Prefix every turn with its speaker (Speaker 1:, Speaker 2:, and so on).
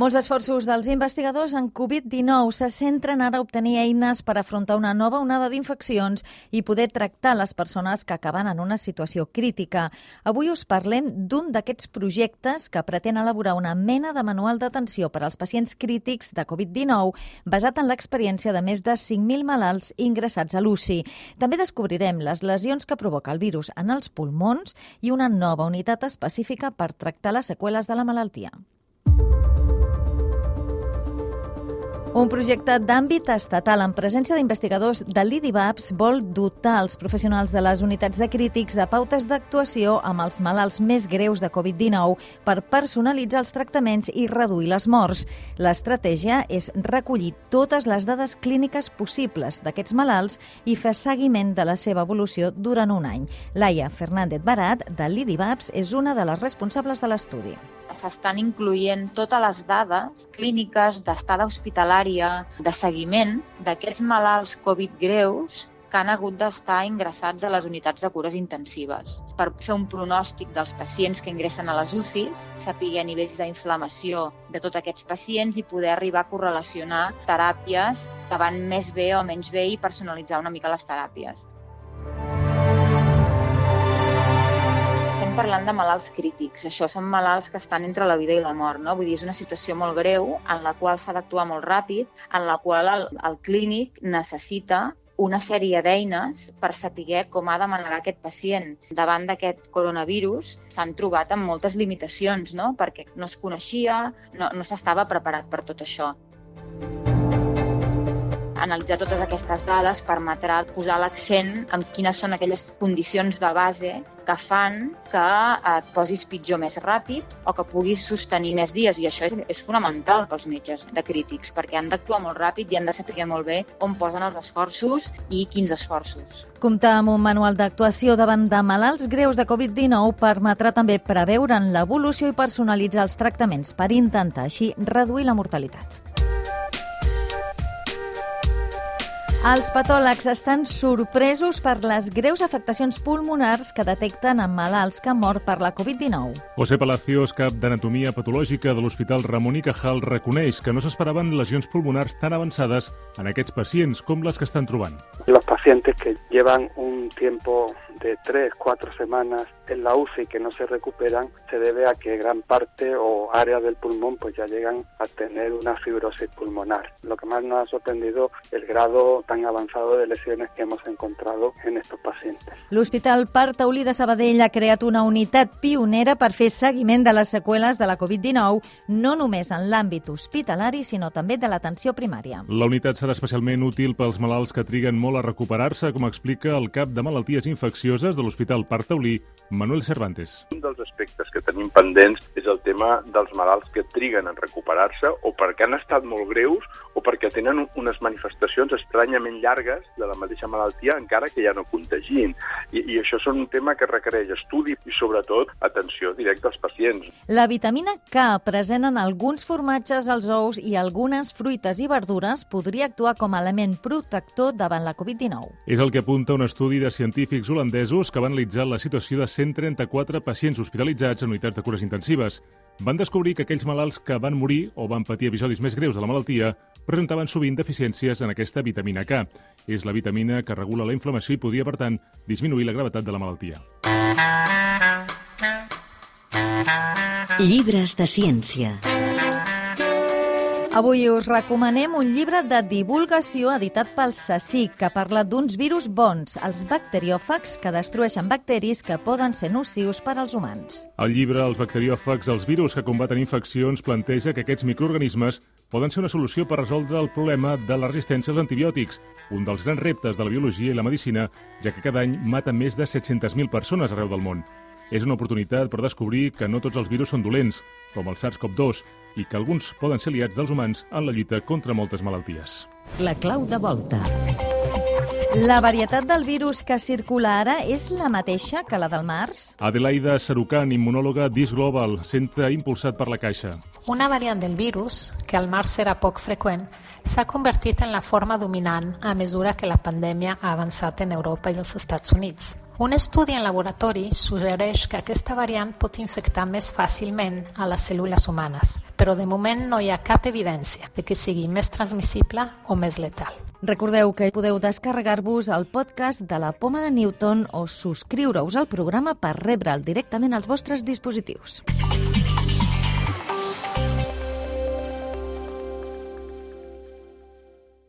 Speaker 1: Molts esforços dels investigadors en Covid-19 se centren ara a obtenir eines per afrontar una nova onada d'infeccions i poder tractar les persones que acaben en una situació crítica. Avui us parlem d'un d'aquests projectes que pretén elaborar una mena de manual d'atenció per als pacients crítics de Covid-19 basat en l'experiència de més de 5.000 malalts ingressats a l'UCI. També descobrirem les lesions que provoca el virus en els pulmons i una nova unitat específica per tractar les seqüeles de la malaltia. Un projecte d'àmbit estatal en presència d'investigadors de l'IDIVAPS vol dotar els professionals de les unitats de crítics de pautes d'actuació amb els malalts més greus de Covid-19 per personalitzar els tractaments i reduir les morts. L'estratègia és recollir totes les dades clíniques possibles d'aquests malalts i fer seguiment de la seva evolució durant un any. Laia Fernández Barat, de l'IDIVAPS, és una de les responsables de l'estudi
Speaker 2: s'estan incloent totes les dades clíniques d'estada hospitalària, de seguiment d'aquests malalts Covid greus que han hagut d'estar ingressats a les unitats de cures intensives per fer un pronòstic dels pacients que ingressen a les UCIs, saber nivells d'inflamació de tots aquests pacients i poder arribar a correlacionar teràpies que van més bé o menys bé i personalitzar una mica les teràpies. Parlant de malalts crítics. Això són malalts que estan entre la vida i la mort, no? Vull dir, és una situació molt greu en la qual s'ha d'actuar molt ràpid, en la qual el, el clínic necessita una sèrie d'eines per saber com ha de manegar aquest pacient. Davant d'aquest coronavirus s'han trobat amb moltes limitacions, no? perquè no es coneixia, no, no s'estava preparat per tot això. Analitzar totes aquestes dades permetrà posar l'accent en quines són aquelles condicions de base que fan que et posis pitjor més ràpid o que puguis sostenir més dies. I això és, és fonamental pels metges de crítics, perquè han d'actuar molt ràpid i han de saber molt bé on posen els esforços i quins esforços.
Speaker 1: Comptar amb un manual d'actuació davant de malalts greus de Covid-19 permetrà també preveure'n l'evolució i personalitzar els tractaments per intentar així reduir la mortalitat. Els patòlegs estan sorpresos per les greus afectacions pulmonars que detecten en malalts que han mort per la Covid-19.
Speaker 3: José Palacios, cap d'Anatomia Patològica de l'Hospital Ramon y Cajal, reconeix que no s'esperaven lesions pulmonars tan avançades en aquests pacients com les que estan trobant.
Speaker 4: Los pacientes que llevan un tiempo de tres, cuatro semanas en la UCI que no se recuperan se debe a que gran parte o áreas del pulmón pues ya llegan a tener una fibrosis pulmonar. Lo que más nos ha sorprendido el grado tan avançado de lesiones que hemos encontrado en estos pacientes.
Speaker 1: L'Hospital Parc Taulí de Sabadell ha creat una unitat pionera per fer seguiment de les seqüeles de la Covid-19, no només en l'àmbit hospitalari, sinó també de l'atenció primària.
Speaker 3: La unitat serà especialment útil pels malalts que triguen molt a recuperar-se, com explica el cap de malalties infeccioses de l'Hospital Parc Taulí, Manuel Cervantes.
Speaker 5: Un dels aspectes que tenim pendents és el tema dels malalts que triguen en recuperar-se o perquè han estat molt greus o perquè tenen unes manifestacions estranyament llargues de la mateixa malaltia encara que ja no contagin. I, i això és un tema que requereix estudi i, sobretot, atenció directa als pacients.
Speaker 1: La vitamina K present en alguns formatges, els ous i algunes fruites i verdures podria actuar com a element protector davant la Covid-19.
Speaker 3: És el que apunta un estudi de científics holandesos que van analitzar la situació de 134 pacients hospitalitzats en unitats de cures intensives. Van descobrir que aquells malalts que van morir o van patir episodis més greus de la malaltia presentaven sovint deficiències en aquesta vitamina K. És la vitamina que regula la inflamació i podia, per tant, disminuir la gravetat de la malaltia.
Speaker 6: Llibres de ciència.
Speaker 1: Avui us recomanem un llibre de divulgació editat pel CSIC que parla d'uns virus bons, els bacteriòfags, que destrueixen bacteris que poden ser nocius per als humans.
Speaker 3: El llibre Els bacteriòfags, els virus que combaten infeccions, planteja que aquests microorganismes poden ser una solució per resoldre el problema de la resistència als antibiòtics, un dels grans reptes de la biologia i la medicina, ja que cada any mata més de 700.000 persones arreu del món. És una oportunitat per descobrir que no tots els virus són dolents, com el SARS-CoV-2, i que alguns poden ser aliats dels humans en la lluita contra moltes malalties.
Speaker 6: La clau de volta.
Speaker 1: La varietat del virus que circula ara és la mateixa que la del març?
Speaker 3: Adelaida Sarucan, immunòloga d'Is Global, centre impulsat per la Caixa.
Speaker 7: Una variant del virus, que al març era poc freqüent, s'ha convertit en la forma dominant a mesura que la pandèmia ha avançat en Europa i els Estats Units. Un estudi en laboratori suggereix que aquesta variant pot infectar més fàcilment a les cèl·lules humanes, però de moment no hi ha cap evidència de que sigui més transmissible o més letal.
Speaker 1: Recordeu que podeu descarregar-vos el podcast de la Poma de Newton o subscriure-us al programa per rebre'l directament als vostres dispositius.